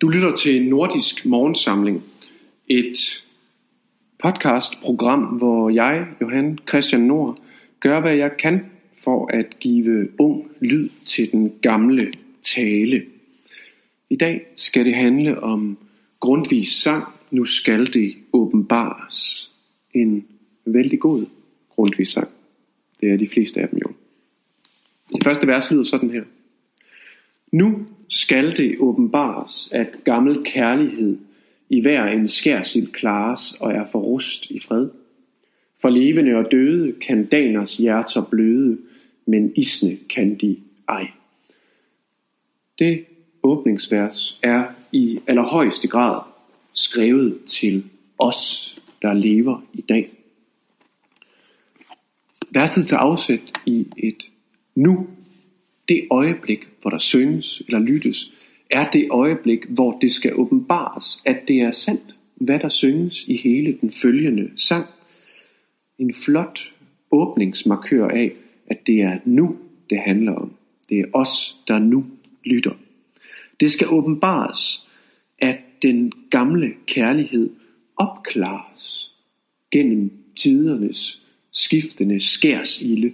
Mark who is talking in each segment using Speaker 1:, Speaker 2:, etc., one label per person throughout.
Speaker 1: Du lytter til Nordisk Morgensamling, et podcastprogram, hvor jeg, Johan Christian Nord, gør hvad jeg kan for at give ung lyd til den gamle tale. I dag skal det handle om Grundtvigs sang, Nu skal det åbenbares. En vældig god Grundtvigs sang. Det er de fleste af dem jo. Det første vers lyder sådan her. Nu skal det åbenbares, at gammel kærlighed i hver en skærsild klares og er forrust i fred. For levende og døde kan daners hjerter bløde, men isne kan de ej. Det åbningsvers er i allerhøjeste grad skrevet til os, der lever i dag. Verset tager afsæt i et nu det øjeblik, hvor der synges eller lyttes, er det øjeblik, hvor det skal åbenbares, at det er sandt, hvad der synges i hele den følgende sang. En flot åbningsmarkør af, at det er nu, det handler om. Det er os, der nu lytter. Det skal åbenbares, at den gamle kærlighed opklares gennem tidernes skiftende skærsilde.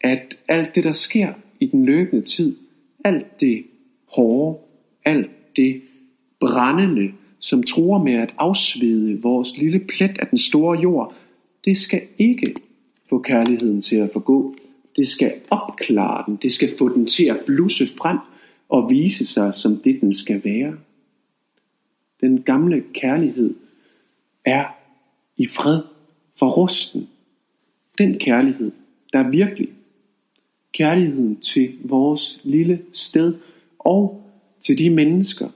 Speaker 1: At alt det, der sker i den løbende tid, alt det hårde, alt det brændende, som tror med at afsvede vores lille plet af den store jord, det skal ikke få kærligheden til at forgå. Det skal opklare den, det skal få den til at blusse frem og vise sig som det, den skal være. Den gamle kærlighed er i fred for rusten. Den kærlighed, der virkelig kærligheden til vores lille sted og til de mennesker,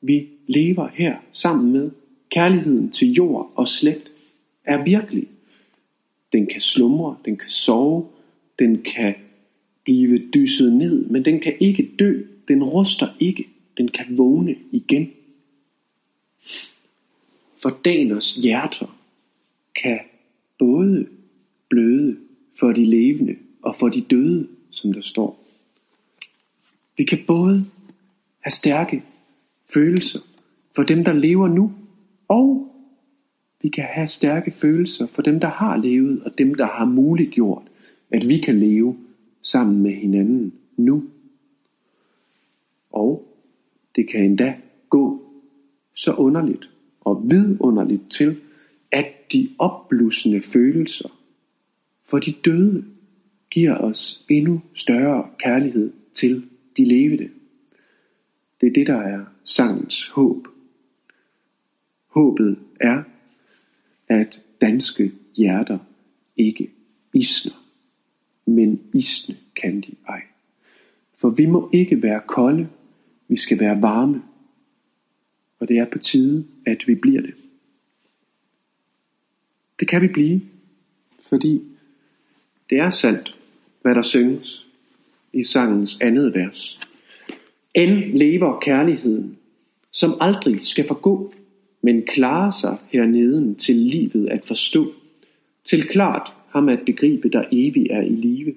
Speaker 1: vi lever her sammen med. Kærligheden til jord og slægt er virkelig. Den kan slumre, den kan sove, den kan blive dysset ned, men den kan ikke dø, den ruster ikke, den kan vågne igen. For Daners hjerter kan både bløde for de levende og for de døde som der står. Vi kan både have stærke følelser for dem, der lever nu, og vi kan have stærke følelser for dem, der har levet, og dem, der har muliggjort, at vi kan leve sammen med hinanden nu. Og det kan endda gå så underligt og vidunderligt til, at de opblussende følelser for de døde giver os endnu større kærlighed til de levende. Det er det, der er sangens håb. Håbet er, at danske hjerter ikke isner, men isne kan de ej. For vi må ikke være kolde, vi skal være varme, og det er på tide, at vi bliver det. Det kan vi blive, fordi det er sandt, hvad der synges i sangens andet vers. End lever kærligheden, som aldrig skal forgå, men klarer sig herneden til livet at forstå, til klart ham at begribe, der evig er i live,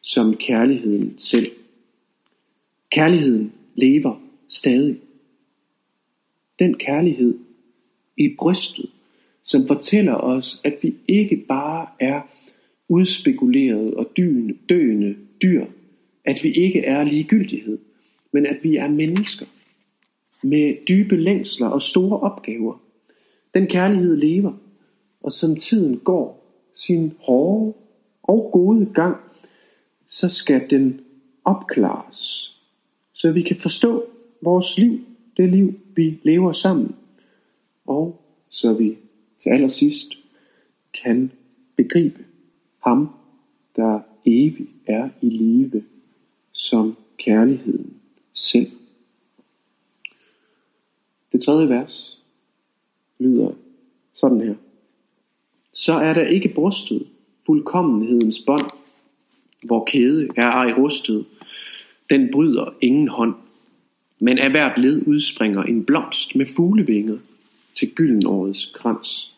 Speaker 1: som kærligheden selv. Kærligheden lever stadig. Den kærlighed i brystet, som fortæller os, at vi ikke bare er udspekuleret og døende, døende dyr, at vi ikke er ligegyldighed, men at vi er mennesker med dybe længsler og store opgaver. Den kærlighed lever, og som tiden går sin hårde og gode gang, så skal den opklares, så vi kan forstå vores liv, det liv vi lever sammen, og så vi til allersidst kan begribe ham, der evig er i live som kærligheden selv. Det tredje vers lyder sådan her. Så er der ikke brustet fuldkommenhedens bånd, hvor kæde er ej rustet. Den bryder ingen hånd, men af hvert led udspringer en blomst med fuglevinger til gyldenårets krans.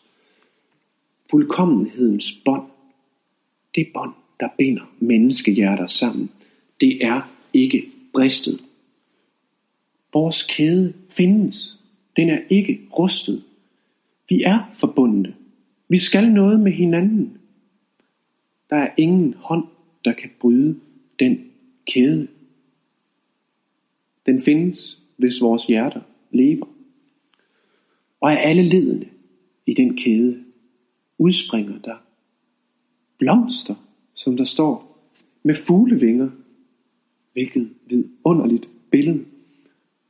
Speaker 1: Fuldkommenhedens bånd det bånd, der binder menneskehjerter sammen, det er ikke bristet. Vores kæde findes. Den er ikke rustet. Vi er forbundne. Vi skal noget med hinanden. Der er ingen hånd, der kan bryde den kæde. Den findes, hvis vores hjerter lever. Og af alle ledene i den kæde udspringer der blomster, som der står, med fuglevinger. Hvilket vidunderligt billede.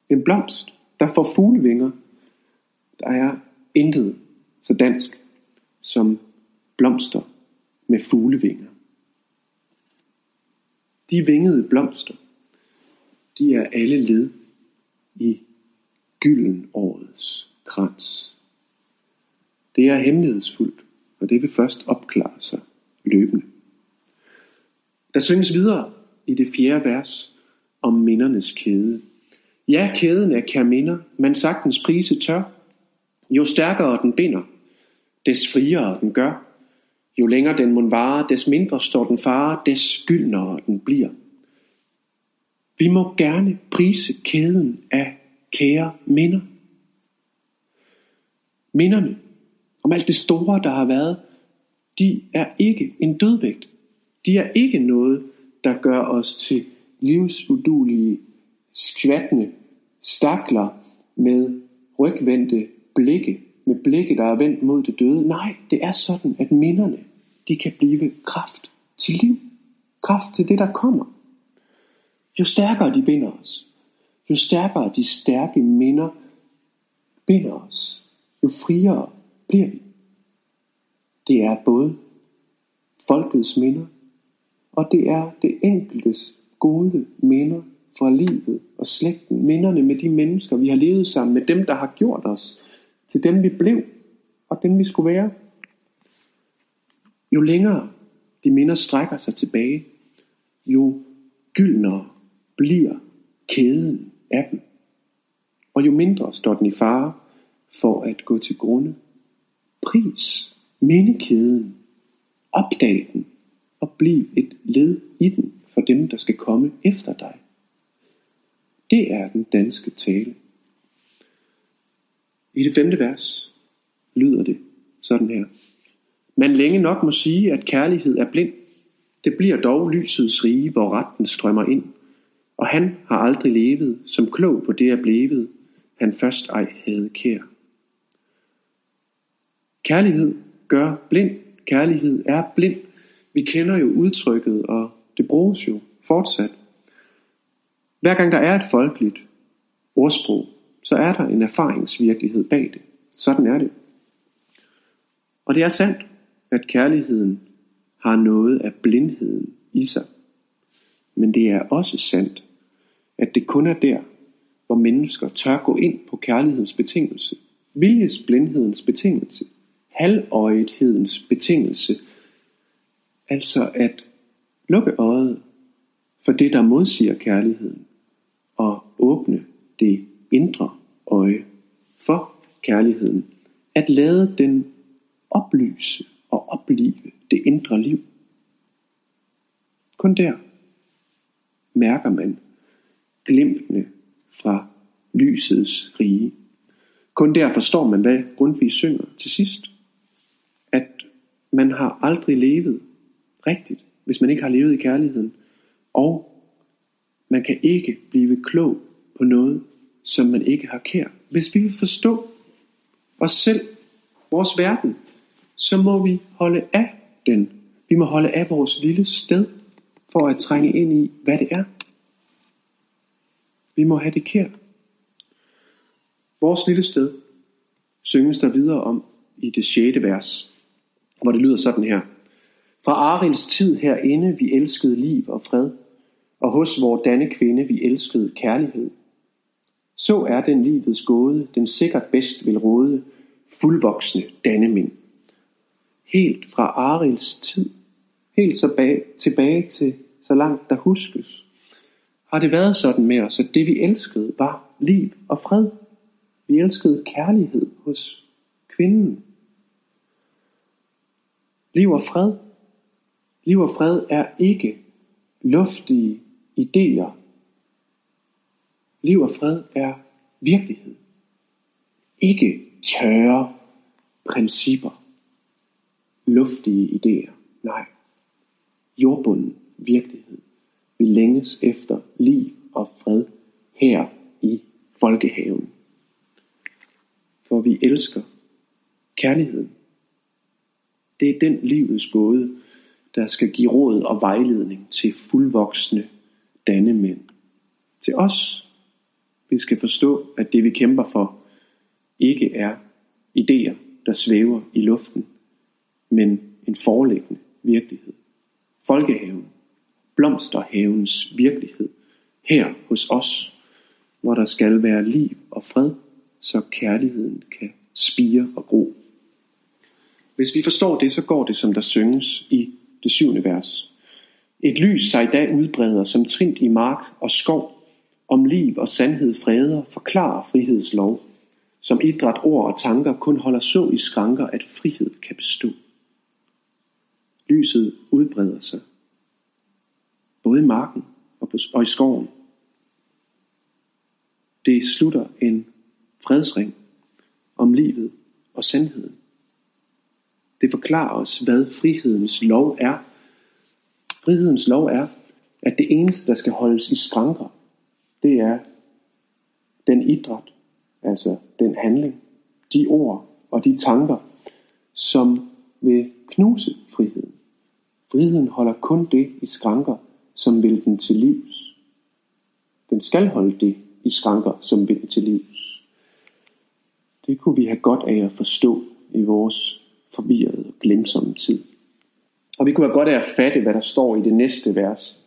Speaker 1: En blomst, der får fuglevinger. Der er intet så dansk som blomster med fuglevinger. De vingede blomster, de er alle led i gyldenårets krans. Det er hemmelighedsfuldt, og det vil først opklare sig løbende. Der synges videre i det fjerde vers om mindernes kæde. Ja, kæden er kærminder, man sagtens prise tør. Jo stærkere den binder, des friere den gør. Jo længere den må vare, des mindre står den fare, des gyldnere den bliver. Vi må gerne prise kæden af kære minder. Minderne om alt det store, der har været, de er ikke en dødvægt. De er ikke noget, der gør os til livsudulige, skvattende stakler med rygvendte blikke, med blikke, der er vendt mod det døde. Nej, det er sådan, at minderne, de kan blive kraft til liv. Kraft til det, der kommer. Jo stærkere de binder os, jo stærkere de stærke minder binder os, jo friere bliver vi. Det er både folkets minder, og det er det enkeltes gode minder fra livet og slægten. Minderne med de mennesker, vi har levet sammen med, dem, der har gjort os til dem, vi blev og dem, vi skulle være. Jo længere de minder strækker sig tilbage, jo gyldnere bliver kæden af dem. Og jo mindre står den i fare for at gå til grunde. Pris mindekæden, opdag den og bliv et led i den for dem, der skal komme efter dig. Det er den danske tale. I det femte vers lyder det sådan her. Man længe nok må sige, at kærlighed er blind. Det bliver dog lysets rige, hvor retten strømmer ind. Og han har aldrig levet, som klog på det er blevet, han først ej havde kær. Kærlighed gør blind. Kærlighed er blind. Vi kender jo udtrykket, og det bruges jo fortsat. Hver gang der er et folkeligt ordsprog, så er der en erfaringsvirkelighed bag det. Sådan er det. Og det er sandt, at kærligheden har noget af blindheden i sig. Men det er også sandt, at det kun er der, hvor mennesker tør gå ind på kærlighedens betingelse, viljesblindhedens betingelse, halvøjethedens betingelse, altså at lukke øjet for det, der modsiger kærligheden, og åbne det indre øje for kærligheden, at lade den oplyse og oplive det indre liv. Kun der mærker man glimtene fra lysets rige. Kun der forstår man, hvad Grundtvig synger til sidst. Man har aldrig levet rigtigt, hvis man ikke har levet i kærligheden. Og man kan ikke blive klog på noget, som man ikke har kær. Hvis vi vil forstå os selv, vores verden, så må vi holde af den. Vi må holde af vores lille sted, for at trænge ind i, hvad det er. Vi må have det kær. Vores lille sted synges der videre om i det sjette vers, hvor det lyder sådan her. Fra Arils tid herinde vi elskede liv og fred, og hos vor danne kvinde vi elskede kærlighed. Så er den livets gåde, den sikkert bedst vil råde, fuldvoksne dannemænd. Helt fra Arils tid, helt så bag, tilbage til så langt der huskes, har det været sådan med os, at det vi elskede var liv og fred. Vi elskede kærlighed hos kvinden. Liv og fred. Liv og fred er ikke luftige idéer. Liv og fred er virkelighed. Ikke tørre principper, luftige idéer. Nej, jordbunden virkelighed. Vi længes efter liv og fred her i folkehaven. For vi elsker kærligheden. Det er den livets gåde, der skal give råd og vejledning til fuldvoksne dannemænd. Til os. Vi skal forstå, at det vi kæmper for, ikke er idéer, der svæver i luften, men en foreliggende virkelighed. Folkehaven, blomsterhavens virkelighed, her hos os, hvor der skal være liv og fred, så kærligheden kan spire og gro. Hvis vi forstår det, så går det, som der synges i det syvende vers. Et lys sig i dag udbreder som trint i mark og skov, om liv og sandhed freder, forklarer frihedslov, som idræt, ord og tanker kun holder så i skranker, at frihed kan bestå. Lyset udbreder sig, både i marken og, på, og i skoven. Det slutter en fredsring om livet og sandheden. Det forklarer os, hvad frihedens lov er. Frihedens lov er, at det eneste, der skal holdes i skranker, det er den idræt, altså den handling, de ord og de tanker, som vil knuse friheden. Friheden holder kun det i skranker, som vil den til livs. Den skal holde det i skranker, som vil den til livs. Det kunne vi have godt af at forstå i vores forvirret og glemsomme tid. Og vi kunne have godt af at fatte, hvad der står i det næste vers,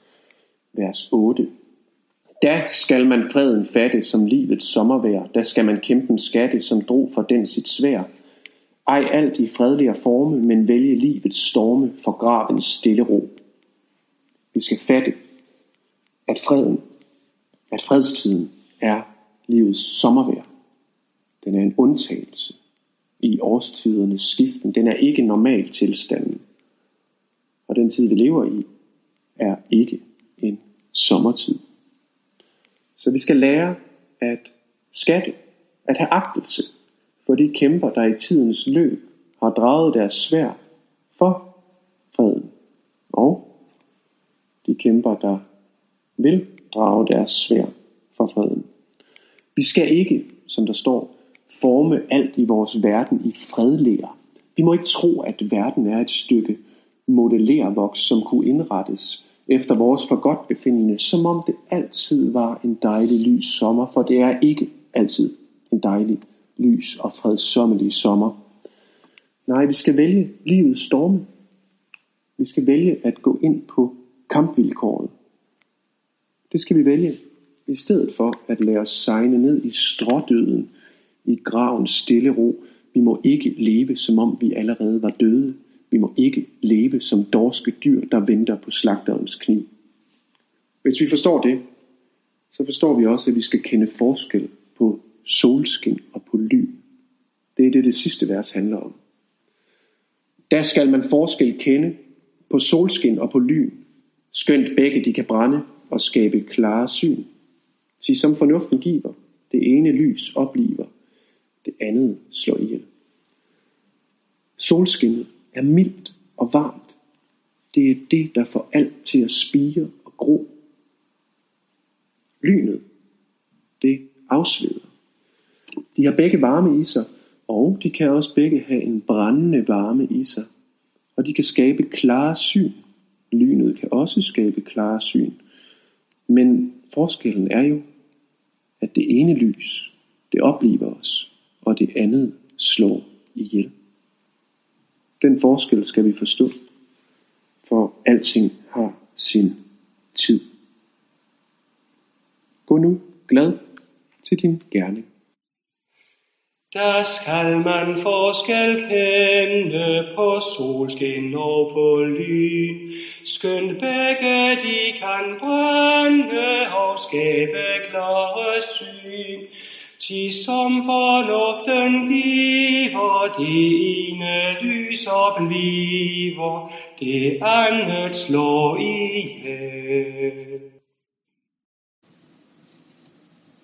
Speaker 1: vers 8. Da skal man freden fatte som livets sommervær, da skal man kæmpe en skatte, som drog for den sit svær. Ej alt i fredeligere forme, men vælge livets storme for gravens stille ro. Vi skal fatte, at freden, at fredstiden er livets sommervær. Den er en undtagelse i årstidernes skiften. Den er ikke normal tilstanden. Og den tid, vi lever i, er ikke en sommertid. Så vi skal lære at skatte, at have agtelse for de kæmper, der i tidens løb har draget deres svær for freden. Og de kæmper, der vil drage deres svær for freden. Vi skal ikke, som der står, forme alt i vores verden i fredlæger. Vi må ikke tro, at verden er et stykke modellervoks, som kunne indrettes efter vores forgodtbefindende, som om det altid var en dejlig lys sommer, for det er ikke altid en dejlig lys og fredsommelig sommer. Nej, vi skal vælge livets storme. Vi skal vælge at gå ind på kampvilkåret. Det skal vi vælge, i stedet for at lade os sejne ned i strådøden, i gravens stille ro. Vi må ikke leve, som om vi allerede var døde. Vi må ikke leve som dorske dyr, der venter på slagterens kniv. Hvis vi forstår det, så forstår vi også, at vi skal kende forskel på solskin og på lyn. Det er det, det sidste vers handler om. Der skal man forskel kende på solskin og på lyn, skønt begge de kan brænde og skabe klare syn. Til som fornuften giver, det ene lys opliver, det andet slår ihjel. Solskinnet er mildt og varmt. Det er det, der får alt til at spire og gro. Lynet, det afsveder. De har begge varme i sig, og de kan også begge have en brændende varme i sig. Og de kan skabe klare syn. Lynet kan også skabe klare syn. Men forskellen er jo, at det ene lys, det opliver os, og det andet slår ihjel. Den forskel skal vi forstå, for alting har sin tid. Gå nu glad til din gerning.
Speaker 2: Der skal man forskel kende på solskin og på lyn. Skønt begge de kan brænde og skabe klare syn. Ti som fornuften giver, det ene lys bliver, det andet slår ihjel.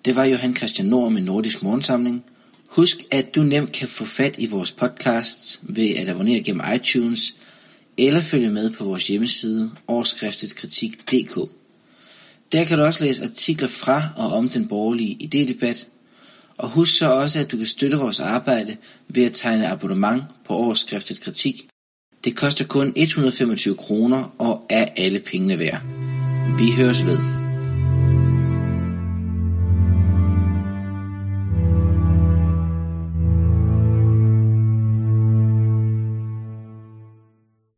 Speaker 3: Det var Johan Christian Nord med Nordisk Morgensamling. Husk, at du nemt kan få fat i vores podcasts ved at abonnere gennem iTunes eller følge med på vores hjemmeside overskriftetkritik.dk. Der kan du også læse artikler fra og om den borgerlige idédebat. Og husk så også, at du kan støtte vores arbejde ved at tegne abonnement på overskriftet kritik. Det koster kun 125 kroner og er alle pengene værd. Vi høres ved.